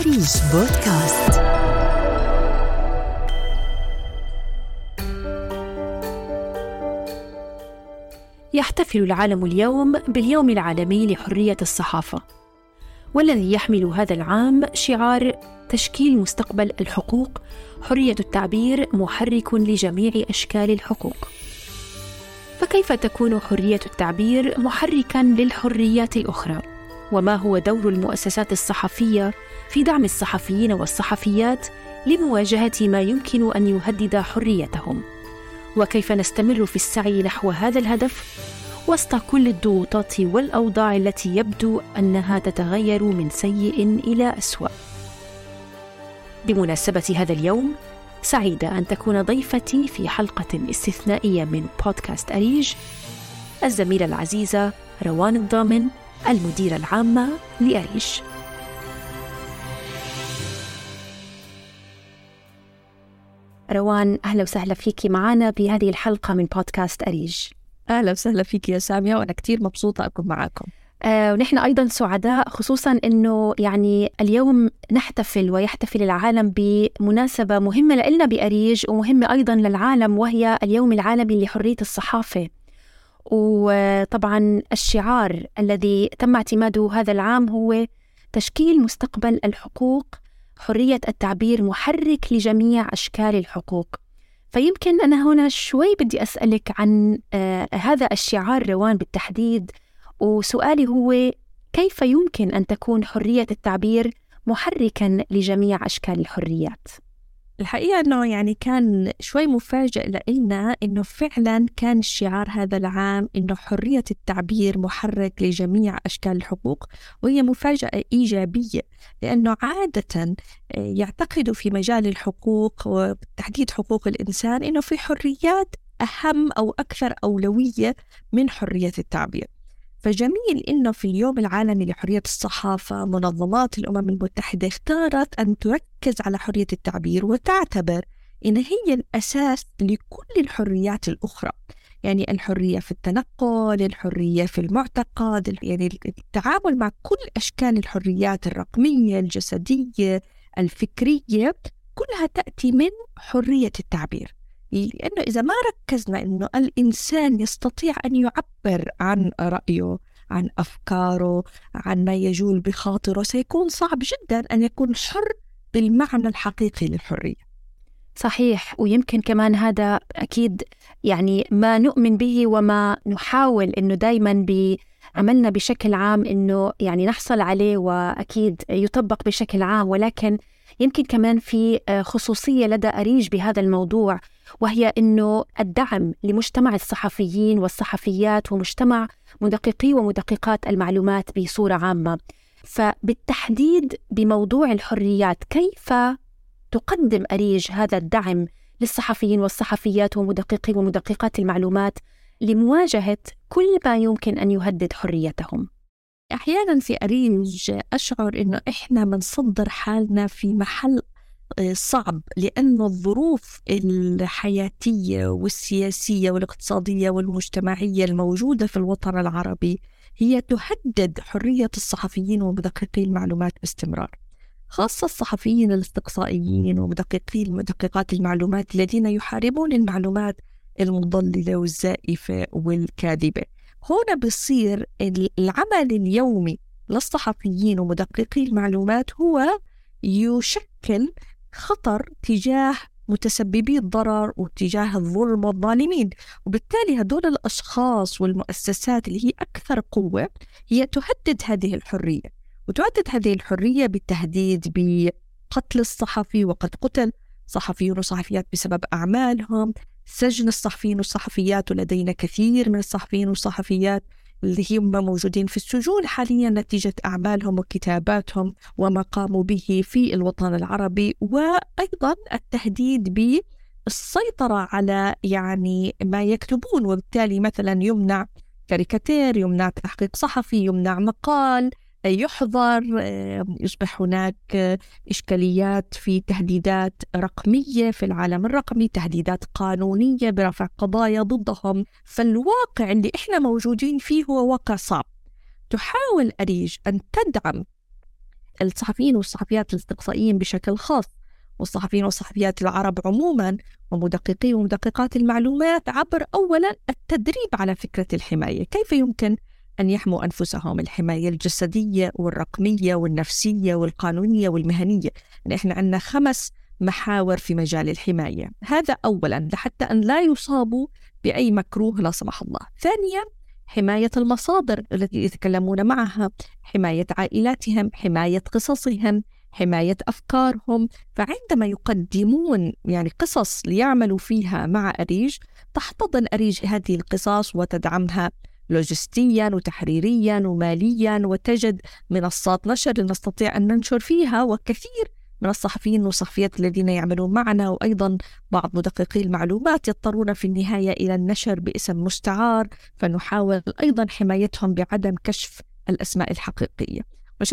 أريج بودكاست يحتفل العالم اليوم باليوم العالمي لحرية الصحافة. والذي يحمل هذا العام شعار تشكيل مستقبل الحقوق حرية التعبير محرك لجميع أشكال الحقوق. فكيف تكون حرية التعبير محركا للحريات الأخرى؟ وما هو دور المؤسسات الصحفية في دعم الصحفيين والصحفيات لمواجهة ما يمكن أن يهدد حريتهم؟ وكيف نستمر في السعي نحو هذا الهدف وسط كل الضغوطات والأوضاع التي يبدو أنها تتغير من سيء إلى أسوأ؟ بمناسبة هذا اليوم سعيدة أن تكون ضيفتي في حلقة استثنائية من بودكاست أريج الزميلة العزيزة روان الضامن المديرة العامة لأريج روان أهلا وسهلا فيك معنا بهذه الحلقة من بودكاست أريج أهلا وسهلا فيك يا سامية وأنا كثير مبسوطة أكون معكم آه ونحن أيضا سعداء خصوصا أنه يعني اليوم نحتفل ويحتفل العالم بمناسبة مهمة لنا بأريج ومهمة أيضا للعالم وهي اليوم العالمي لحرية الصحافة. وطبعا الشعار الذي تم اعتماده هذا العام هو تشكيل مستقبل الحقوق حرية التعبير محرك لجميع أشكال الحقوق فيمكن أنا هنا شوي بدي أسألك عن آه هذا الشعار روان بالتحديد وسؤالي هو كيف يمكن أن تكون حرية التعبير محركا لجميع أشكال الحريات؟ الحقيقة أنه يعني كان شوي مفاجئ لنا أنه فعلا كان شعار هذا العام أنه حرية التعبير محرك لجميع أشكال الحقوق وهي مفاجأة إيجابية لأنه عادة يعتقدوا في مجال الحقوق وبالتحديد حقوق الإنسان أنه في حريات أهم أو أكثر أولوية من حرية التعبير. فجميل إنه في اليوم العالمي لحرية الصحافة منظمات الأمم المتحدة اختارت أن تركز على حرية التعبير وتعتبر إن هي الأساس لكل الحريات الأخرى. يعني الحرية في التنقل الحرية في المعتقد يعني التعامل مع كل أشكال الحريات الرقمية الجسدية الفكرية كلها تأتي من حرية التعبير. لأنه إذا ما ركزنا أنه الإنسان يستطيع أن يعبر عن رأيه عن أفكاره عن ما يجول بخاطره سيكون صعب جدا أن يكون حر بالمعنى الحقيقي للحرية. صحيح ويمكن كمان هذا أكيد يعني ما نؤمن به وما نحاول أنه دايما بعملنا بشكل عام أنه يعني نحصل عليه وأكيد يطبق بشكل عام ولكن يمكن كمان في خصوصية لدى أريج بهذا الموضوع. وهي إنه الدعم لمجتمع الصحفيين والصحفيات ومجتمع مدققي ومدققات المعلومات بصورة عامة. فبالتحديد بموضوع الحريات كيف تقدم أريج هذا الدعم للصحفيين والصحفيات ومدققي ومدققات المعلومات لمواجهة كل ما يمكن أن يهدد حريتهم؟ أحيانا في أريج أشعر إنه إحنا بنصدر حالنا في محل صعب لأن الظروف الحياتية والسياسية والاقتصادية والمجتمعية الموجودة في الوطن العربي هي تهدد حرية الصحفيين ومدققي المعلومات باستمرار خاصة الصحفيين الاستقصائيين ومدققي مدققات المعلومات الذين يحاربون المعلومات المضللة والزائفة والكاذبة. هنا بصير العمل اليومي للصحفيين ومدققي المعلومات هو يشكل خطر تجاه متسببي الضرر وتجاه الظلم والظالمين. وبالتالي هدول الأشخاص والمؤسسات اللي هي أكثر قوة هي تهدد هذه الحرية وتهدد هذه الحرية بالتهديد بقتل الصحفي وقد قتل صحفيون وصحفيات بسبب أعمالهم سجن الصحفيين والصحفيات ولدينا كثير من الصحفيين والصحفيات اللي هم موجودين في السجون. حاليا نتيجة أعمالهم وكتاباتهم وما قاموا به في الوطن العربي وأيضا التهديد بالسيطرة على يعني ما يكتبون. وبالتالي مثلا يمنع كاريكاتير يمنع تحقيق صحفي يمنع مقال يحظر يصبح هناك إشكاليات في تهديدات رقمية في العالم الرقمي تهديدات قانونية برفع قضايا ضدهم. فالواقع اللي إحنا موجودين فيه هو واقع صعب. تحاول أريج أن تدعم الصحفيين والصحفيات الاستقصائيين بشكل خاص والصحفيين والصحفيات العرب عموما ومدققي ومدققات المعلومات عبر اولا التدريب على فكرة الحماية، كيف يمكن أن يحموا أنفسهم الحماية الجسدية والرقمية والنفسية والقانونية والمهنية، يعني إحنا عندنا خمس محاور في مجال الحماية، هذا اولا لحتى أن لا يصابوا بأي مكروه لا سمح الله. ثانيا حماية المصادر التي يتكلمون معها، حماية عائلاتهم، حماية قصصهم، حماية أفكارهم. فعندما يقدمون يعني قصص ليعملوا فيها مع أريج تحتضن أريج هذه القصص وتدعمها لوجستيا وتحريريا وماليا وتجد منصات نشر لنستطيع أن ننشر فيها وكثير من الصحفيين والصحفيات الذين يعملون معنا وأيضا بعض مدققي المعلومات يضطرون في النهاية إلى النشر باسم مستعار فنحاول أيضا حمايتهم بعدم كشف الأسماء الحقيقية.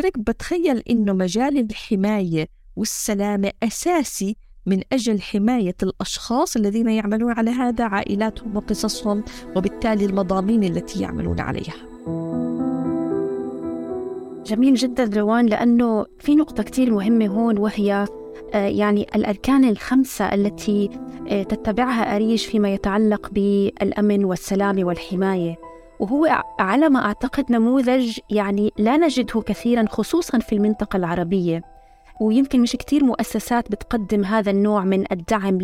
هيك بتخيل إنه مجال الحماية والسلامة أساسي من أجل حماية الأشخاص الذين يعملون على هذا عائلاتهم وقصصهم وبالتالي المضامين التي يعملون عليها. جميل جدا روان لأنه في نقطة كتير مهمة هون وهي آه، يعني الأركان الخمسة التي آه، تتبعها أريج فيما يتعلق بالأمن والسلام والحماية. وهو على ما أعتقد نموذج يعني لا نجده كثيرا خصوصا في المنطقة العربية. ويمكن مش كتير مؤسسات بتقدم هذا النوع من الدعم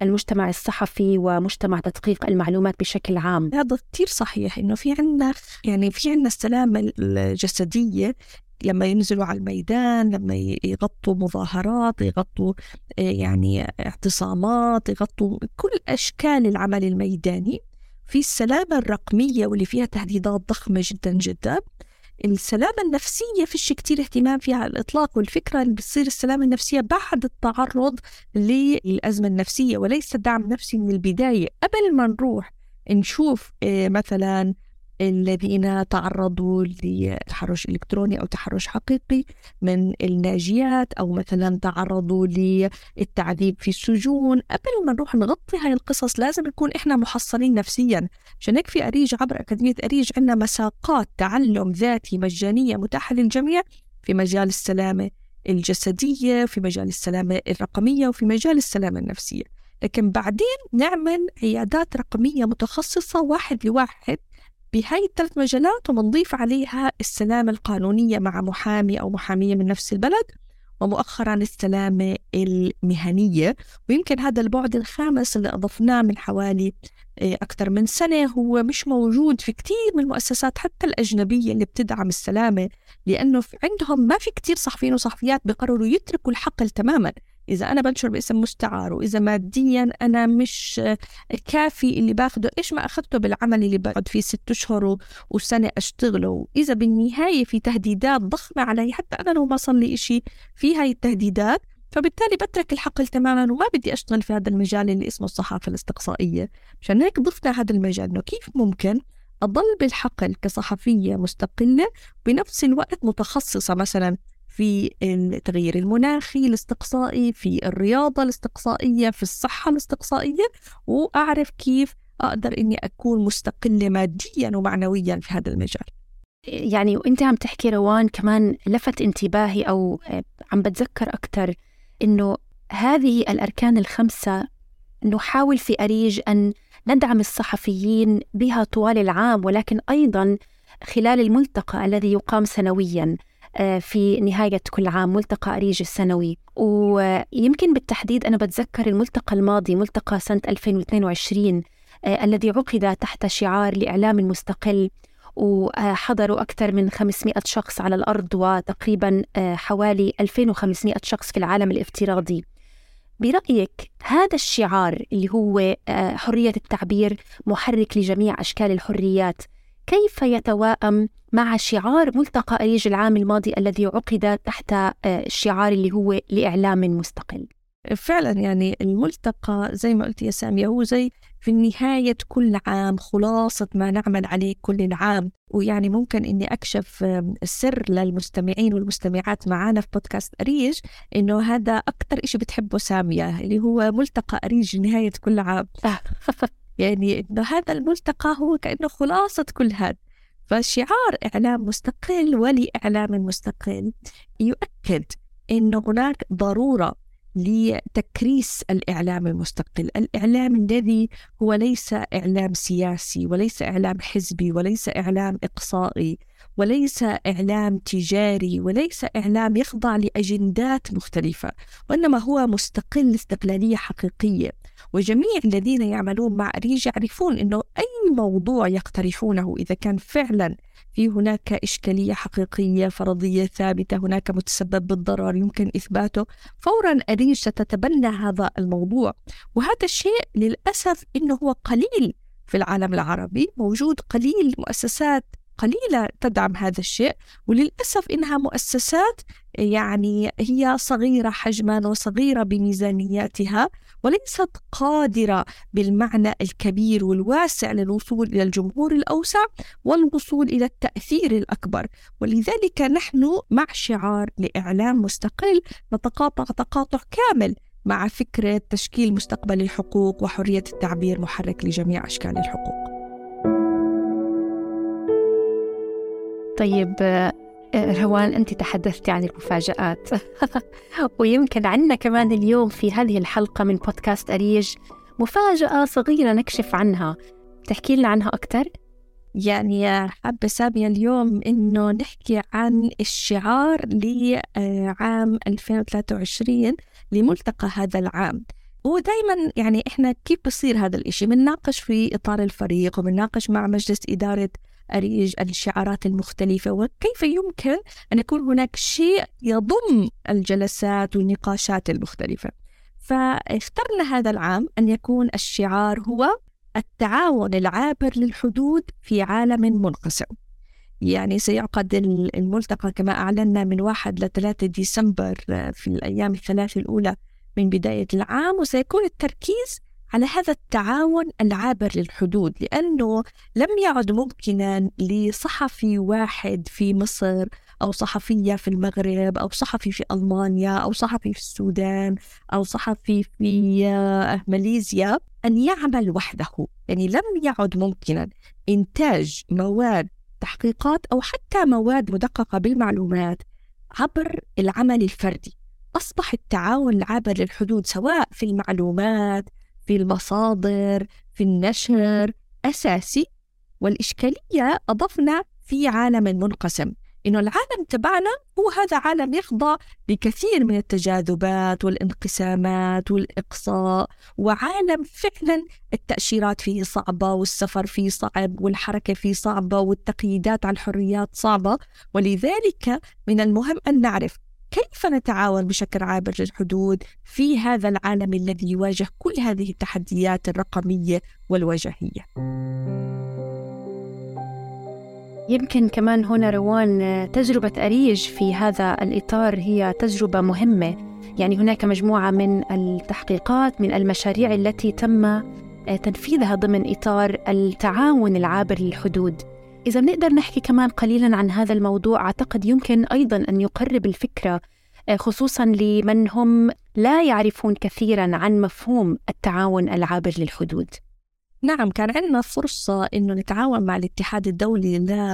للمجتمع الصحفي ومجتمع تدقيق المعلومات بشكل عام. هذا كتير صحيح إنه في عنا يعني في عنا السلامة الجسدية لما ينزلوا على الميدان لما يغطوا مظاهرات يغطوا آه، يعني اعتصامات يغطوا كل أشكال العمل الميداني. في السلامة الرقمية واللي فيها تهديدات ضخمة جدا جدا السلامة النفسية فيش كتير اهتمام فيها على الإطلاق والفكرة اللي بتصير السلامة النفسية بعد التعرض للأزمة النفسية وليس دعم نفسي من البداية. قبل ما نروح نشوف آه، مثلا الذين تعرضوا لتحرش إلكتروني أو تحرش حقيقي من الناجيات أو مثلا تعرضوا للتعذيب في السجون. قبل ما نروح نغطي هاي القصص لازم نكون إحنا محصنين نفسيا. عشان هيك في أريج عبر أكاديمية أريج عندنا مساقات تعلم ذاتي مجانية متاحة للجميع في مجال السلامة الجسدية في مجال السلامة الرقمية وفي مجال السلامة النفسية. لكن بعدين نعمل عيادات رقمية متخصصة واحد لواحد بهاي الثلاث مجالات وبنضيف عليها السلامة القانونية مع محامي أو محامية من نفس البلد ومؤخرا السلامة المهنية. ويمكن هذا البعد الخامس اللي أضفناه من حوالي آه، أكثر من سنة هو مش موجود في كثير من المؤسسات حتى الأجنبية اللي بتدعم السلامة لأنه عندهم ما في كثير صحفيين وصحفيات بقرروا يتركوا الحقل تماما. إذا أنا بنشر باسم مستعار وإذا ماديا أنا مش كافي اللي باخده إيش ما أخذته بالعمل اللي بقعد فيه ست أشهر وسنة أشتغله؟ وإذا بالنهاية في تهديدات ضخمة علي حتى أنا لو ما صار لي إشي في هاي التهديدات فبالتالي بترك الحقل تماما وما بدي أشتغل في هذا المجال اللي اسمه الصحافة الاستقصائية. مشان هيك ضفنا هذا المجال إنه كيف ممكن أضل بالحقل كصحفية مستقلة بنفس الوقت متخصصة؟ مثلا في التغيير المناخي الاستقصائي في الرياضة الاستقصائية في الصحة الاستقصائية وأعرف كيف أقدر إني أكون مستقلة ماديا ومعنويا في هذا المجال. يعني وأنت عم تحكي روان كمان لفت انتباهي أو عم بتذكر أكثر إنه هذه الأركان الخمسة نحاول في أريج أن ندعم الصحفيين بها طوال العام ولكن أيضا خلال الملتقى الذي يقام سنويا. آه، في نهاية كل عام ملتقى أريج السنوي. ويمكن بالتحديد أنا بتذكر الملتقى الماضي ملتقى سنة 2022 آه، الذي عقد تحت شعار الإعلام المستقل وحضروا أكثر من 500 شخص على الأرض وتقريبا آه، حوالي 2500 شخص في العالم الافتراضي. برأيك هذا الشعار اللي هو حرية التعبير محرك لجميع أشكال الحريات كيف يتواءم مع شعار ملتقى أريج العام الماضي الذي عقد تحت الشعار آه، اللي هو لإعلام مستقل. فعلا يعني الملتقى زي ما قلت يا سامية هو زي في نهاية كل عام خلاصة ما نعمل عليه كل العام. ويعني ممكن إني أكشف السر للمستمعين والمستمعات معنا في بودكاست أريج إنه هذا أكثر إشي بتحبه سامية اللي هو ملتقى أريج نهاية كل عام. يعني إنه هذا الملتقى هو كأنه خلاصة كل هذا. فشعار إعلام مستقل ولإعلام مستقل يؤكد أن هناك ضرورة لتكريس الإعلام المستقل. الإعلام الذي هو ليس إعلام سياسي وليس إعلام حزبي وليس إعلام إقصائي. وليس إعلام تجاري وليس إعلام يخضع لأجندات مختلفة وإنما هو مستقل استقلالية حقيقية. وجميع الذين يعملون مع أريج يعرفون أنه أي موضوع يقترحونه إذا كان فعلا في هناك إشكالية حقيقية فرضية ثابتة هناك متسبب بالضرر يمكن إثباته فورا أريج ستتبنى هذا الموضوع. وهذا الشيء للأسف أنه هو قليل في العالم العربي موجود قليل مؤسسات قليلة تدعم هذا الشيء وللأسف إنها مؤسسات يعني هي صغيرة حجما وصغيرة بميزانياتها وليست قادرة بالمعنى الكبير والواسع للوصول إلى الجمهور الأوسع والوصول إلى التأثير الأكبر. ولذلك نحن مع شعار لإعلام مستقل نتقاطع تقاطع كامل مع فكرة تشكيل مستقبل الحقوق وحرية التعبير محرك لجميع أشكال الحقوق. طيب روان أنت تحدثتي عن المفاجآت. ويمكن عندنا كمان اليوم في هذه الحلقة من بودكاست أريج مفاجأة صغيرة نكشف عنها. تحكي لنا عنها أكثر؟ يعني حابة سامية اليوم إنه نحكي عن الشعار لعام 2023 لملتقى هذا العام. ودائما يعني إحنا كيف بصير هذا الإشي؟ بنناقش في إطار الفريق وبنناقش مع مجلس إدارة الشعارات المختلفة وكيف يمكن أن يكون هناك شيء يضم الجلسات والنقاشات المختلفة؟ فاخترنا هذا العام أن يكون الشعار هو التعاون العابر للحدود في عالم منقسم. يعني سيعقد الملتقى كما أعلنا من 1 ل 3 ديسمبر في الأيام الثلاث الأولى من بداية العام وسيكون التركيز على هذا التعاون العابر للحدود لأنه لم يعد ممكنا لصحفي واحد في مصر أو صحفية في المغرب أو صحفي في ألمانيا أو صحفي في السودان أو صحفي في آه، ماليزيا أن يعمل وحده. يعني لم يعد ممكنا. إنتاج مواد تحقيقات أو حتى مواد مدققة بالمعلومات عبر العمل الفردي. أصبح التعاون العابر للحدود سواء في المعلومات في المصادر في النشر. أساسي والإشكالية أضفنا في عالم منقسم. إنه العالم تبعنا هو هذا عالم يخضع لكثير من التجاذبات والانقسامات والإقصاء وعالم فعلا التأشيرات فيه صعبة والسفر فيه صعب والحركة فيه صعبة والتقييدات على الحريات صعبة. ولذلك من المهم أن نعرف كيف نتعاون بشكل عابر للحدود في هذا العالم الذي يواجه كل هذه التحديات الرقمية والوجهية؟ يمكن كمان هنا روان تجربة أريج في هذا الإطار هي تجربة مهمة. يعني هناك مجموعة من التحقيقات من المشاريع التي تم تنفيذها ضمن إطار التعاون العابر للحدود. إذا بنقدر نحكي كمان قليلا عن هذا الموضوع أعتقد يمكن أيضا أن يقرب الفكرة آه، خصوصا لمن هم لا يعرفون كثيرا عن مفهوم التعاون العابر للحدود. نعم كان عندنا فرصة إنه نتعاون مع الاتحاد الدولي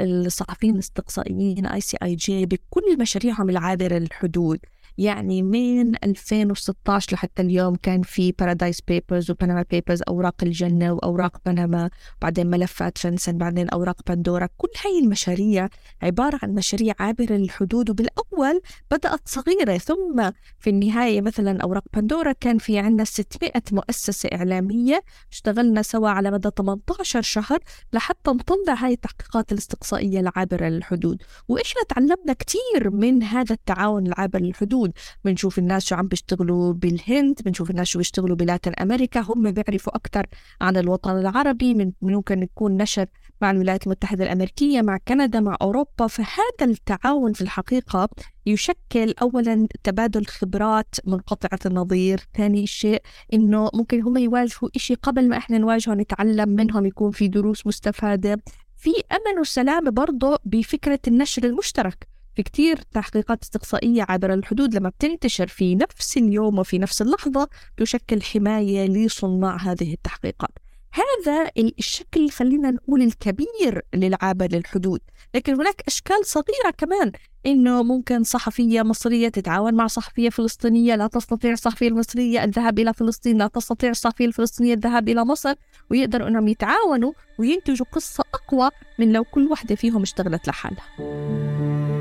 للصحفيين الاستقصائيين ICIJ بكل مشاريعهم العابرة للحدود. يعني من 2016 لحتى اليوم كان في Paradise Papers و Panama Papers أوراق الجنة وأوراق بنما بعدين ملفات FinCEN بعدين أوراق بندورا كل هاي المشاريع عبارة عن مشاريع عابرة للحدود وبالأول بدأت صغيرة. ثم في النهاية مثلا أوراق بندورا كان في عندنا 600 مؤسسة إعلامية. اشتغلنا سوا على مدى 18 شهر لحتى نطلع هاي التحقيقات الإستقصائية العابرة للحدود. وإيش تعلمنا كتير من هذا التعاون العابر للحدود. موجود. بنشوف الناس شو عم بيشتغلوا بالهند بنشوف الناس شو بيشتغلوا بلاتن أمريكا. هم بيعرفوا أكثر عن الوطن العربي من ممكن يكون نشر مع الولايات المتحدة الأمريكية مع كندا مع أوروبا. فهذا التعاون في الحقيقة يشكل أولا تبادل خبرات منقطعة النظير ثاني شيء إنه ممكن هم يواجهوا إشي قبل ما إحنا نواجهه نتعلم منهم يكون في دروس مستفادة. في أمل وسلام برضه بفكرة النشر المشترك. في كتير تحقيقات استقصائية عبر الحدود لما بتنتشر في نفس اليوم وفي نفس اللحظة تشكل حماية لصناع هذه التحقيقات. هذا الشكل خلينا نقول الكبير للعابة للحدود. لكن هناك أشكال صغيرة كمان إنه ممكن صحفية مصرية تتعاون مع صحفية فلسطينية لا تستطيع الصحفية المصرية الذهاب إلى فلسطين لا تستطيع الصحفية الفلسطينية الذهاب إلى مصر ويقدروا إنهم يتعاونوا وينتجوا قصة أقوى من لو كل واحدة فيهم اشتغلت لحالها.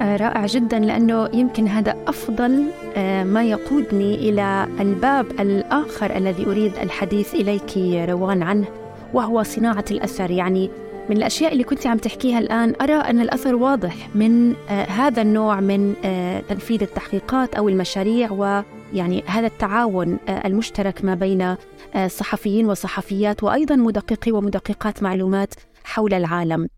رائع جدا لأنه يمكن هذا أفضل آه، ما يقودني إلى الباب الآخر الذي أريد الحديث إليك روان عنه وهو صناعة الأثر. يعني من الأشياء اللي كنت عم تحكيها الآن أرى أن الأثر واضح من آه، هذا النوع من تنفيذ التحقيقات أو المشاريع ويعني هذا التعاون المشترك ما بين صحفيين وصحفيات وأيضا مدققي ومدققات معلومات حول العالم.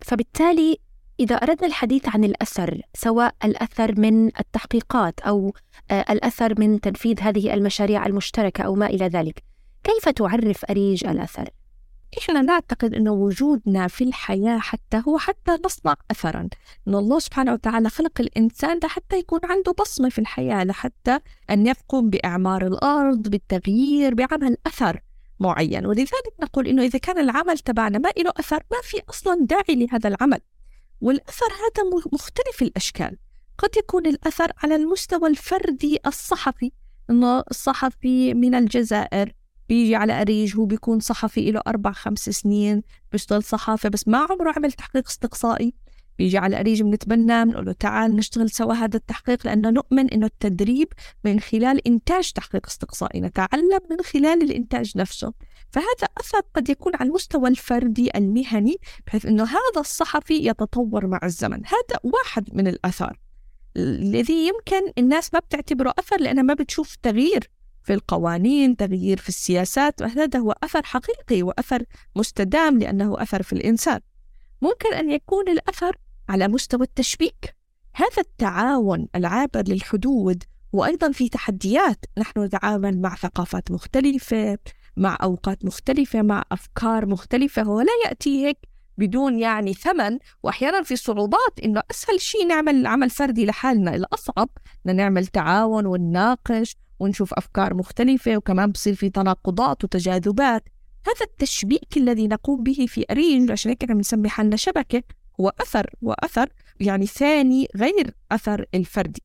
فبالتالي إذا أردنا الحديث عن الأثر سواء الأثر من التحقيقات أو آه، الأثر من تنفيذ هذه المشاريع المشتركة أو ما إلى ذلك كيف تعرف أريج الأثر؟ إحنا نعتقد أن وجودنا في الحياة حتى هو حتى نصنع أثرا. أن الله سبحانه وتعالى خلق الإنسان لحتى يكون عنده بصمة في الحياة لحتى أن يقوم بإعمار الأرض بالتغيير بعمل أثر معين. ولذلك نقول أنه إذا كان العمل تبعنا ما له أثر ما في أصلا داعي لهذا العمل. والأثر هذا مختلف الأشكال. قد يكون الأثر على المستوى الفردي الصحفي إنه الصحفي من الجزائر بيجي على أريج هو بيكون صحفي له أربع خمس سنين بيشتغل صحافة بس ما عمره عمل تحقيق استقصائي. بيجي على أريج بنتبنى بنقول له تعال نشتغل سوا هذا التحقيق لأنه نؤمن إنه التدريب من خلال إنتاج تحقيق استقصائي. نتعلم من خلال الإنتاج نفسه. فهذا أثر قد يكون على المستوى الفردي المهني بحيث أنه هذا الصحفي يتطور مع الزمن. هذا واحد من الأثار الذي يمكن الناس ما بتعتبره أثر لأنها ما بتشوف تغيير في القوانين تغيير في السياسات. وهذا هو أثر حقيقي وأثر مستدام لأنه أثر في الإنسان. ممكن أن يكون الأثر على مستوى التشبيك. هذا التعاون العابر للحدود وأيضا في تحديات. نحن نتعامل مع ثقافات مختلفة مع أوقات مختلفة مع أفكار مختلفة. هو لا يأتي هيك بدون يعني ثمن وأحيانا في صعوبات إنه أسهل شيء نعمل عمل فردي لحالنا. الأصعب إن نعمل تعاون ونناقش ونشوف أفكار مختلفة وكمان بصير في تناقضات وتجاذبات. هذا التشبيك الذي نقوم به في أريج عشان هيك بنسمي حالنا شبكة هو أثر وأثر يعني ثاني غير أثر الفردي.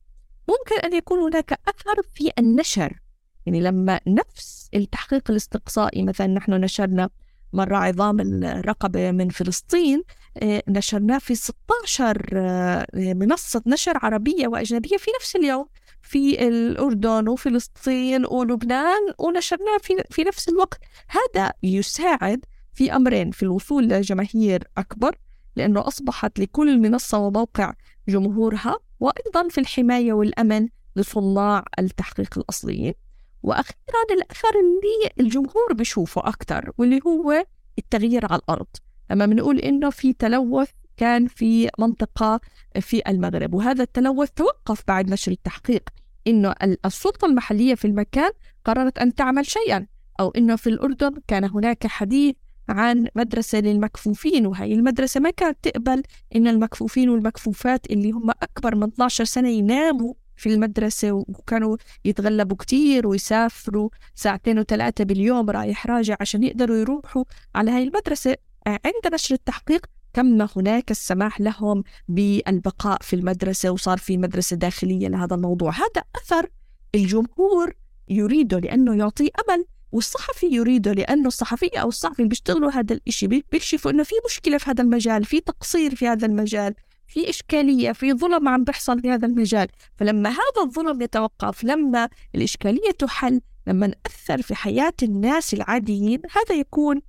ممكن أن يكون هناك أثر في النشر. يعني لما نفس التحقيق الاستقصائي مثلا نحن نشرنا مرة عظام الرقبة من فلسطين آه، نشرناه في 16 آه، منصة نشر عربية وأجنبية في نفس اليوم في الأردن وفلسطين ولبنان ونشرناه في, في نفس الوقت. هذا يساعد في أمرين في الوصول لجماهير أكبر لأنه أصبحت لكل منصة وموقع جمهورها وأيضا في الحماية والأمن لصناع التحقيق الأصليين. وأخيرا الأثر اللي الجمهور بيشوفه أكثر واللي هو التغيير على الأرض. لما بنقول إنه في تلوث كان في منطقة في المغرب وهذا التلوث توقف بعد نشر التحقيق إنه السلطة المحلية في المكان قررت أن تعمل شيئا أو إنه في الأردن كان هناك حديث عن مدرسة للمكفوفين وهي المدرسة ما كانت تقبل إن المكفوفين والمكفوفات اللي هم أكبر من 12 سنة يناموا في المدرسة وكانوا يتغلبوا كتير ويسافروا ساعتين وثلاثة باليوم رايح راجع عشان يقدروا يروحوا على هاي المدرسة. عند نشر التحقيق تم هناك السماح لهم بالبقاء في المدرسة وصار في مدرسة داخلية لهذا الموضوع. هذا أثر الجمهور يريده لأنه يعطي أمل والصحفي يريده لأنه الصحفية أو الصحفي بيشتغلوا هذا الإشي بيكشفوا إنه في مشكلة في هذا المجال في تقصير في هذا المجال. في إشكالية في ظلم عم بيحصل في هذا المجال. فلما هذا الظلم يتوقف لما الإشكالية تحل لما نأثر في حياة الناس العاديين هذا يكون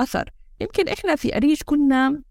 أثر. يمكن إحنا في أريج كنا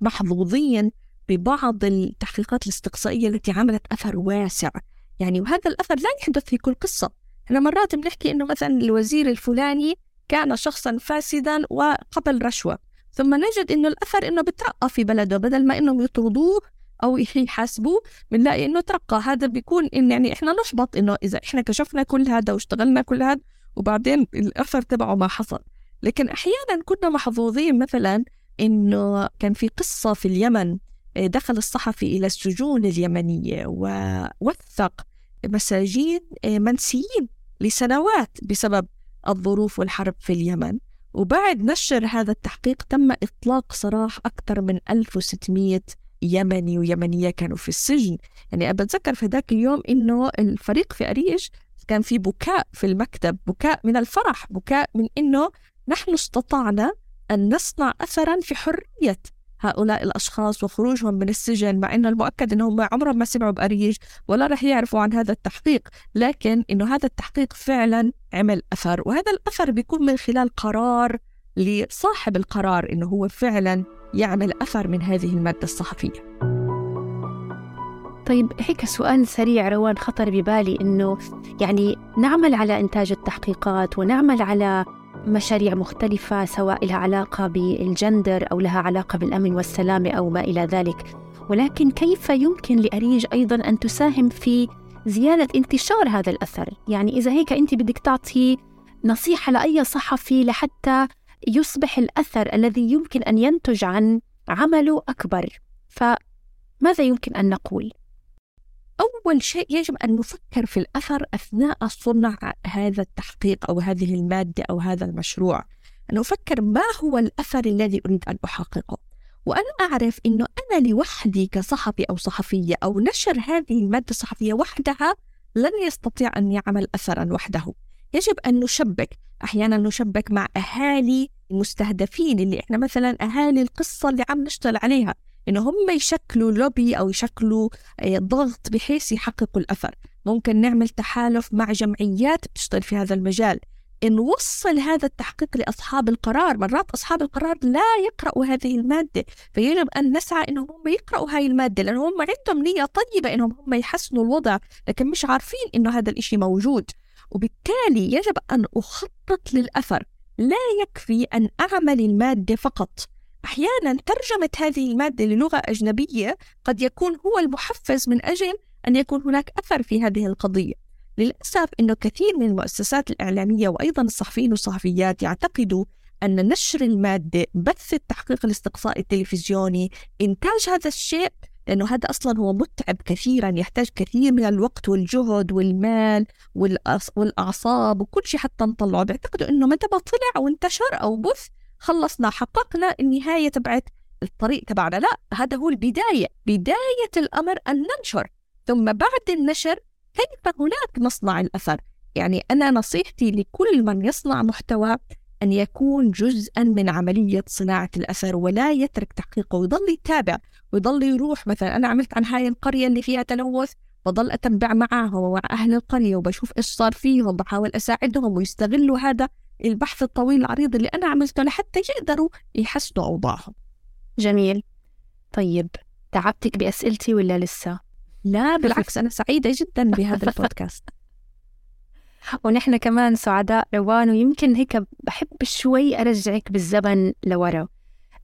محظوظين ببعض التحقيقات الاستقصائية التي عملت أثر واسع. يعني وهذا الأثر لا يحدث في كل قصة. إحنا مرات بنحكي إنه مثلا الوزير الفلاني كان شخصا فاسدا وقبل رشوة. ثم نجد إنه الأثر إنه بترقى في بلده بدل ما إنهم يطردوه أو يحاسبوه بنلاقي إنه ترقى. هذا بيكون إن يعني إحنا نحبط إنه إذا إحنا كشفنا كل هذا واشتغلنا كل هذا وبعدين الأثر تبعه ما حصل. لكن أحيانا كنا محظوظين مثلا إنه كان في قصة في اليمن دخل الصحفي إلى السجون اليمنية ووثق مساجين منسيين لسنوات بسبب الظروف والحرب في اليمن. وبعد نشر هذا التحقيق تم إطلاق سراح أكثر من 1600 يمني ويمنية كانوا في السجن. يعني بتذكر في ذاك اليوم إنه الفريق في أريج كان في بكاء في المكتب بكاء من الفرح بكاء من إنه نحن استطعنا أن نصنع أثرا في حرية. هؤلاء الأشخاص وخروجهم من السجن مع أنه المؤكد أنهم عمرهم ما سمعوا بأريج ولا رح يعرفوا عن هذا التحقيق لكن أنه هذا التحقيق فعلا عمل أثر وهذا الأثر بيكون من خلال قرار لصاحب القرار أنه هو فعلا يعمل أثر من هذه المادة الصحفية. طيب هيك سؤال سريع روان خطر ببالي إنه يعني نعمل على إنتاج التحقيقات ونعمل على مشاريع مختلفة سواء لها علاقة بالجندر أو لها علاقة بالأمن والسلامة أو ما إلى ذلك ولكن كيف يمكن لأريج أيضا أن تساهم في زيادة انتشار هذا الأثر يعني إذا هيك أنت بدك تعطي نصيحة لأي صحفي لحتى يصبح الأثر الذي يمكن أن ينتج عن عمله أكبر فماذا يمكن أن نقول؟ أول شيء يجب أن نفكر في الأثر أثناء صنع هذا التحقيق أو هذه المادة أو هذا المشروع. أن أفكر ما هو الأثر الذي أريد أن أحققه. وأنا أعرف أنه أنا لوحدي كصحفي أو صحفية أو نشر هذه المادة الصحفية وحدها لن يستطيع أن يعمل أثرا وحده. يجب أن نشبك أحيانا نشبك مع أهالي المستهدفين اللي إحنا مثلا أهالي القصة اللي عم نشتغل عليها. إنه هم يشكلوا لوبي أو يشكلوا آه، ضغط بحيث يحققوا الأثر. ممكن نعمل تحالف مع جمعيات بتشتغل في هذا المجال. نوصل هذا التحقيق لأصحاب القرار مرات أصحاب القرار لا يقرأوا هذه المادة فيجب أن نسعى أنهم هم يقرأوا هاي المادة لأنهم هم عندهم نية طيبة أنهم هم يحسنوا الوضع لكن مش عارفين أنه هذا الإشي موجود. وبالتالي يجب أن أخطط للأثر. لا يكفي أن أعمل المادة فقط. أحيانا ترجمة هذه المادة للغة أجنبية قد يكون هو المحفز من أجل أن يكون هناك أثر في هذه القضية. للأسف أنه كثير من المؤسسات الإعلامية وأيضا الصحفيين والصحفيات يعتقدوا أن نشر المادة بث التحقيق الاستقصائي التلفزيوني إنتاج هذا الشيء لأنه هذا أصلا هو متعب كثيرا يحتاج كثير من الوقت والجهد والمال والأعصاب وكل شيء حتى نطلعه. بيعتقدوا أنه متى ما طلع وانتشر أو بث خلصنا حققنا النهاية تبعت الطريق تبعنا. لا هذا هو البداية بداية الأمر أن ننشر. ثم بعد النشر كيف هناك نصنع الأثر؟ يعني أنا نصيحتي لكل من يصنع محتوى أن يكون جزءا من عملية صناعة الأثر ولا يترك تحقيقه. ويضل يتابع ويضل يروح. مثلا أنا عملت عن هاي القرية اللي فيها تلوث بضل أتبع معاهم ومع أهل القرية وبشوف إيش صار فيهم بحاول أساعدهم ويستغلوا هذا البحث الطويل العريض اللي أنا عملته لحتى يقدروا يحسنوا أوضاعهم. جميل. طيب تعبتك بأسئلتي ولا لسه؟ لا بالعكس أنا سعيدة جدا بهذا البودكاست. ونحن كمان سعداء روان ويمكن هيك بحب شوي أرجعك بالزمن لورا.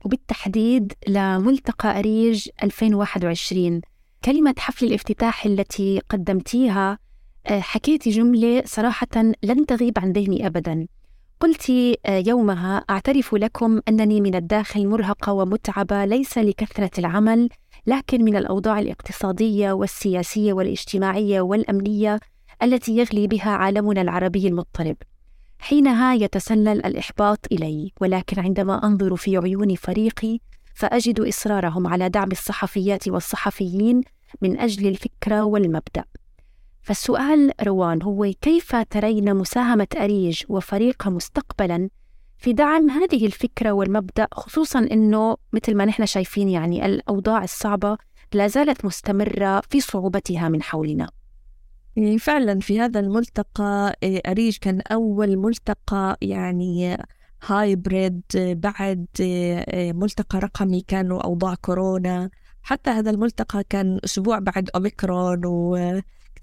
وبالتحديد لملتقى أريج 2021 كلمة حفل الافتتاح التي قدمتيها آه، حكيتي جملة صراحة لن تغيب عن ذهني أبدا. قلت آه، يومها أعترف لكم أنني من الداخل مرهقة ومتعبة ليس لكثرة العمل لكن من الأوضاع الاقتصادية والسياسية والاجتماعية والأمنية التي يغلي بها عالمنا العربي المضطرب. حينها يتسلل الإحباط إلي ولكن عندما أنظر في عيون فريقي فأجد إصرارهم على دعم الصحفيات والصحفيين من أجل الفكرة والمبدأ. فالسؤال روان هو كيف ترين مساهمة أريج وفريقها مستقبلا في دعم هذه الفكرة والمبدأ؟ خصوصا أنه مثل ما نحن شايفين يعني الأوضاع الصعبة لا زالت مستمرة في صعوبتها من حولنا. يعني فعلا في هذا الملتقى إيه، أريج كان أول ملتقى يعني هايبريد بعد إيه، ملتقى رقمي كانوا أوضاع كورونا. حتى هذا الملتقى كان أسبوع بعد أوميكرون و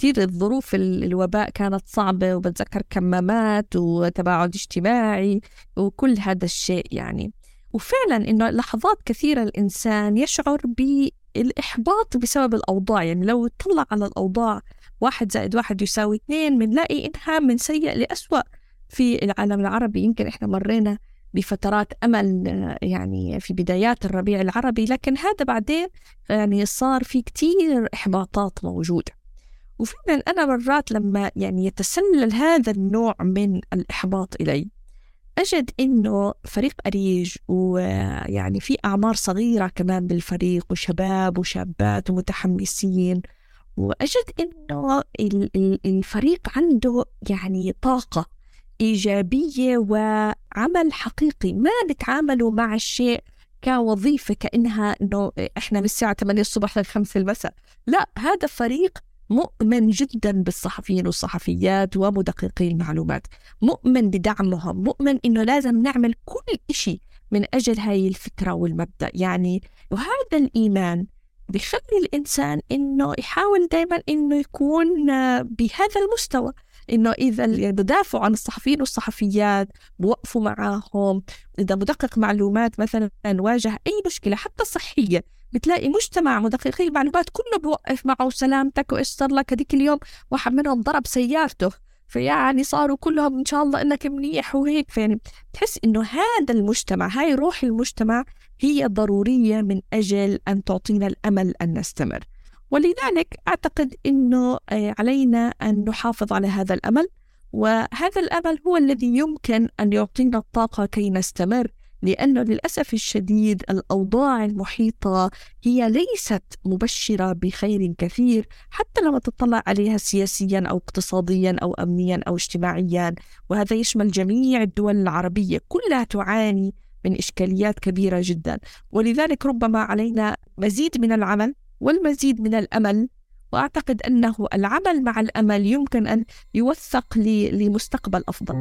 كثير الظروف الوباء كانت صعبة وبتذكر كمامات وتباعد اجتماعي وكل هذا الشيء يعني. وفعلا إنه لحظات كثيرة الإنسان يشعر بالإحباط بسبب الأوضاع. يعني لو طلع على الأوضاع واحد زائد واحد يساوي اثنين بنلاقي إنها من سيء لأسوأ. في العالم العربي يمكن إحنا مرينا بفترات أمل يعني في بدايات الربيع العربي لكن هذا بعدين يعني صار في كتير إحباطات موجودة. وفعلا أنا مرات لما يعني يتسلل هذا النوع من الإحباط إلي أجد إنه فريق أريج ويعني في أعمار صغيرة كمان بالفريق وشباب وشابات ومتحمسين وأجد إنه الفريق عنده يعني طاقة إيجابية وعمل حقيقي ما بتعاملوا مع الشيء كوظيفة كأنها إنه إحنا من الساعة 8 الصبح لل 5 المساء لا هذا فريق مؤمن جدا بالصحفيين والصحفيات ومدققي المعلومات. مؤمن بدعمهم. مؤمن إنه لازم نعمل كل شيء من أجل هاي الفكرة والمبدأ. يعني وهذا الإيمان بخلي الإنسان إنه يحاول دائما إنه يكون بهذا المستوى. إنه إذا يعني بدافعوا عن الصحفيين والصحفيات بوقفوا معاهم. إذا مدقق معلومات مثلا واجه أي مشكلة حتى صحية بتلاقي مجتمع مدققي المعلومات كله بوقف معه سلامتك وإيش صار لك هذيك اليوم؟ واحد منهم ضرب سيارته. فيعني صاروا كلهم إن شاء الله إنك منيح وهيك. فيعني تحس إنه هذا المجتمع هاي روح المجتمع هي ضرورية من أجل أن تعطينا الأمل أن نستمر. ولذلك أعتقد أنه آه، علينا أن نحافظ على هذا الأمل. وهذا الأمل هو الذي يمكن أن يعطينا الطاقة كي نستمر. لأنه للأسف الشديد الأوضاع المحيطة هي ليست مبشرة بخير كثير حتى لما تطلع عليها سياسيا أو اقتصاديا أو أمنيا أو اجتماعيا وهذا يشمل جميع الدول العربية كلها تعاني من إشكاليات كبيرة جدا. ولذلك ربما علينا مزيد من العمل والمزيد من الأمل وأعتقد أنه العمل مع الأمل يمكن أن يوثق لمستقبل أفضل.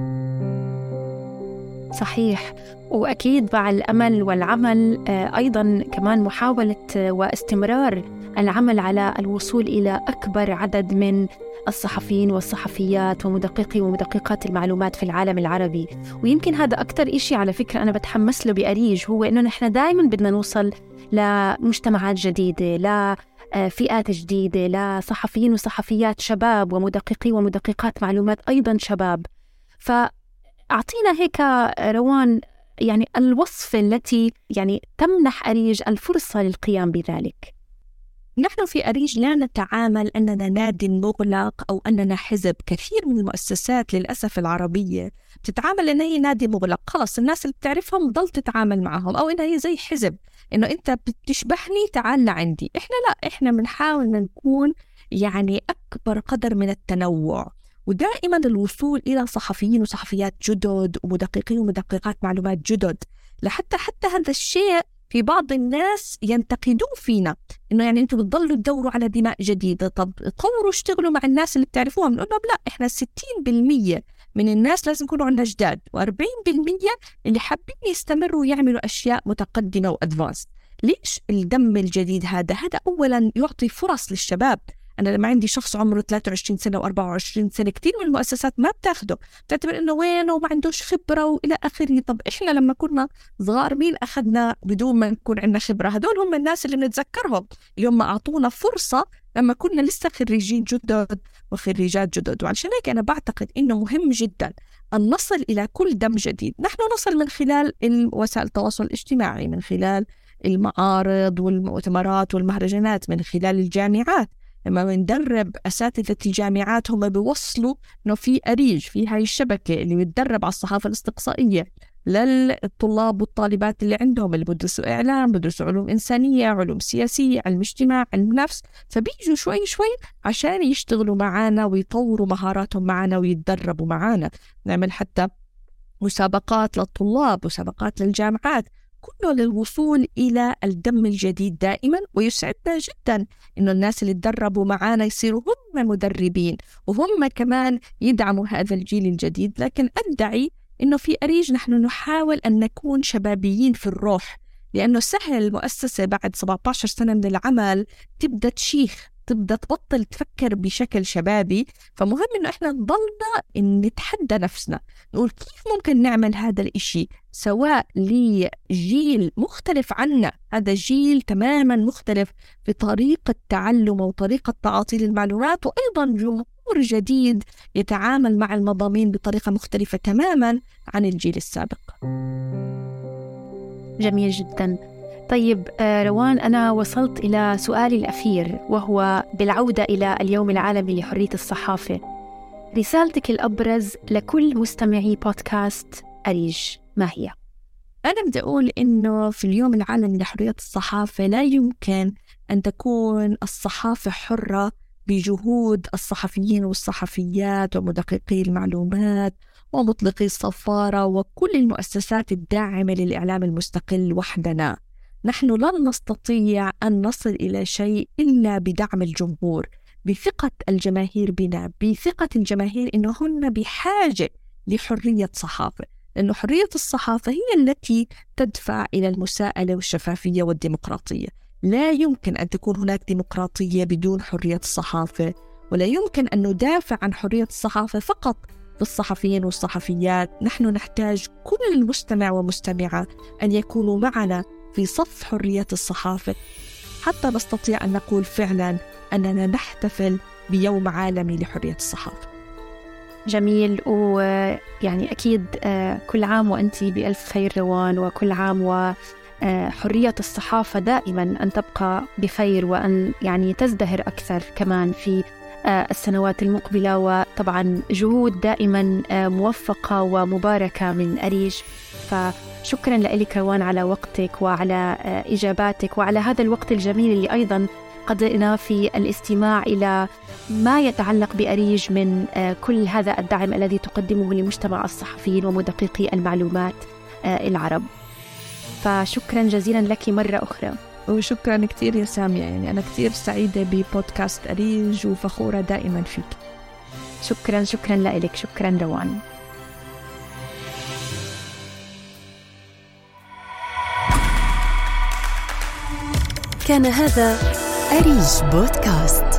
صحيح. وأكيد مع الأمل والعمل آه، أيضا كمان محاولة واستمرار العمل على الوصول إلى أكبر عدد من الصحفيين والصحفيات ومدققي ومدققات المعلومات في العالم العربي. ويمكن هذا أكثر إشي على فكرة أنا بتحمس له بأريج هو إنه نحن دائما بدنا نوصل لمجتمعات جديدة لفئات جديدة لصحفيين وصحفيات شباب ومدققي ومدققات معلومات أيضا شباب. فأعطينا هيك روان يعني الوصفة التي يعني تمنح أريج الفرصة للقيام بذلك. نحن في أريج لا نتعامل أننا نادي مغلق أو أننا حزب. كثير من المؤسسات للأسف العربية بتتعامل أنها هي نادي مغلق. خلص الناس اللي بتعرفهم ضل تتعامل معهم أو أنها هي زي حزب. إنه أنت بتشبهني تعال لعندي. إحنا لا إحنا بنحاول نكون يعني أكبر قدر من التنوع. ودائما الوصول إلى صحفيين وصحفيات جدد ومدققين ومدققات معلومات جدد لحتى حتى هذا الشيء في بعض الناس ينتقدون فينا إنه يعني أنتم بتضلوا تدوروا على دماء جديدة طب طوروا اشتغلوا مع الناس اللي بتعرفوها بنقول لهم لا إحنا 60% من الناس لازم يكونوا عندنا جداد و40% اللي حابين يستمروا ويعملوا أشياء متقدمة وادفانس ليش الدم الجديد هذا؟ هذا اولا يعطي فرص للشباب أنا لما عندي شخص عمره 23 سنة و24 سنة كثير من المؤسسات ما بتاخده بتعتبر إنه وينه وما عندوش خبرة وإلى آخره. طب إحنا لما كنا صغار مين أخذنا بدون ما نكون عندنا خبرة؟ هدول هم الناس اللي بنتذكرهم. اليوم ما أعطونا فرصة لما كنا لسه خريجين جدد وخريجات جدد. وعشان هيك أنا بعتقد إنه مهم جدا أن نصل إلى كل دم جديد. نحن نصل من خلال وسائل التواصل الاجتماعي من خلال المعارض والمؤتمرات والمهرجانات من خلال الجامعات. لما بندرب أساتذة الجامعات هم بيوصلوا إنه في أريج في هاي الشبكة اللي بتدرب على الصحافة الاستقصائية للطلاب والطالبات اللي عندهم اللي بدرسوا إعلام بدرسوا علوم إنسانية علوم سياسية علم اجتماع علم نفس. فبيجوا شوي شوي عشان يشتغلوا معنا ويطوروا مهاراتهم معنا ويتدربوا معنا نعمل حتى مسابقات للطلاب مسابقات للجامعات. كله للوصول إلى الدم الجديد دائما ويسعدنا جدا إنه الناس اللي تدربوا معنا يصيروا هم مدربين وهم كمان يدعموا هذا الجيل الجديد. لكن أدعي إنه في أريج نحن نحاول أن نكون شبابيين في الروح لأنه سهل المؤسسة بعد 17 سنة من العمل تبدأ تشيخ. تبدأ تبطل تفكر بشكل شبابي. فمهم إنه إحنا نضلنا نتحدى نفسنا نقول كيف ممكن نعمل هذا الإشي؟ سواء لجيل مختلف عنا. هذا جيل تماما مختلف في طريقة تعلمه وطريقة تعاطي المعلومات وأيضا جمهور جديد يتعامل مع المضامين بطريقة مختلفة تماما عن الجيل السابق. جميل جدا. طيب آه، روان أنا وصلت إلى سؤالي الأخير وهو بالعودة إلى اليوم العالمي لحرية الصحافة رسالتك الأبرز لكل مستمعي بودكاست أريج ما هي؟ أنا بدي أقول إنه في اليوم العالمي لحرية الصحافة لا يمكن أن تكون الصحافة حرة بجهود الصحفيين والصحفيات ومدققي المعلومات ومطلقي الصفارة وكل المؤسسات الداعمة للإعلام المستقل وحدنا نحن لن نستطيع أن نصل إلى شيء إلا بدعم الجمهور بثقة الجماهير بنا بثقة الجماهير أنهن بحاجة لحرية صحافة. لأن حرية الصحافة هي التي تدفع إلى المساءلة والشفافية والديمقراطية. لا يمكن أن تكون هناك ديمقراطية بدون حرية الصحافة ولا يمكن أن ندافع عن حرية الصحافة فقط للصحفيين والصحفيات. نحن نحتاج كل مستمع ومستمعة أن يكونوا معنا في صف حرية الصحافة. حتى نستطيع أن نقول فعلا أننا نحتفل بيوم عالمي لحرية الصحافة. جميل ويعني أكيد آه، كل عام وأنت بألف خير روان وكل عام وحرية آه، الصحافة دائما أن تبقى بخير وأن يعني تزدهر أكثر كمان في آه، السنوات المقبلة وطبعا جهود دائما موفقة ومباركة من أريج. فشكرا لك روان على وقتك وعلى إجاباتك وعلى هذا الوقت الجميل اللي أيضا قضينا في الاستماع إلى ما يتعلق بأريج من آه، كل هذا الدعم الذي تقدمه لمجتمع الصحفيين ومدققي المعلومات آه، العرب. فشكرا جزيلا لك مرة أخرى. وشكرا كثير يا سامية. يعني أنا كثير سعيدة ببودكاست أريج وفخورة دائما فيك. شكرا شكرا لك شكرا روان. كان هذا أريج بودكاست.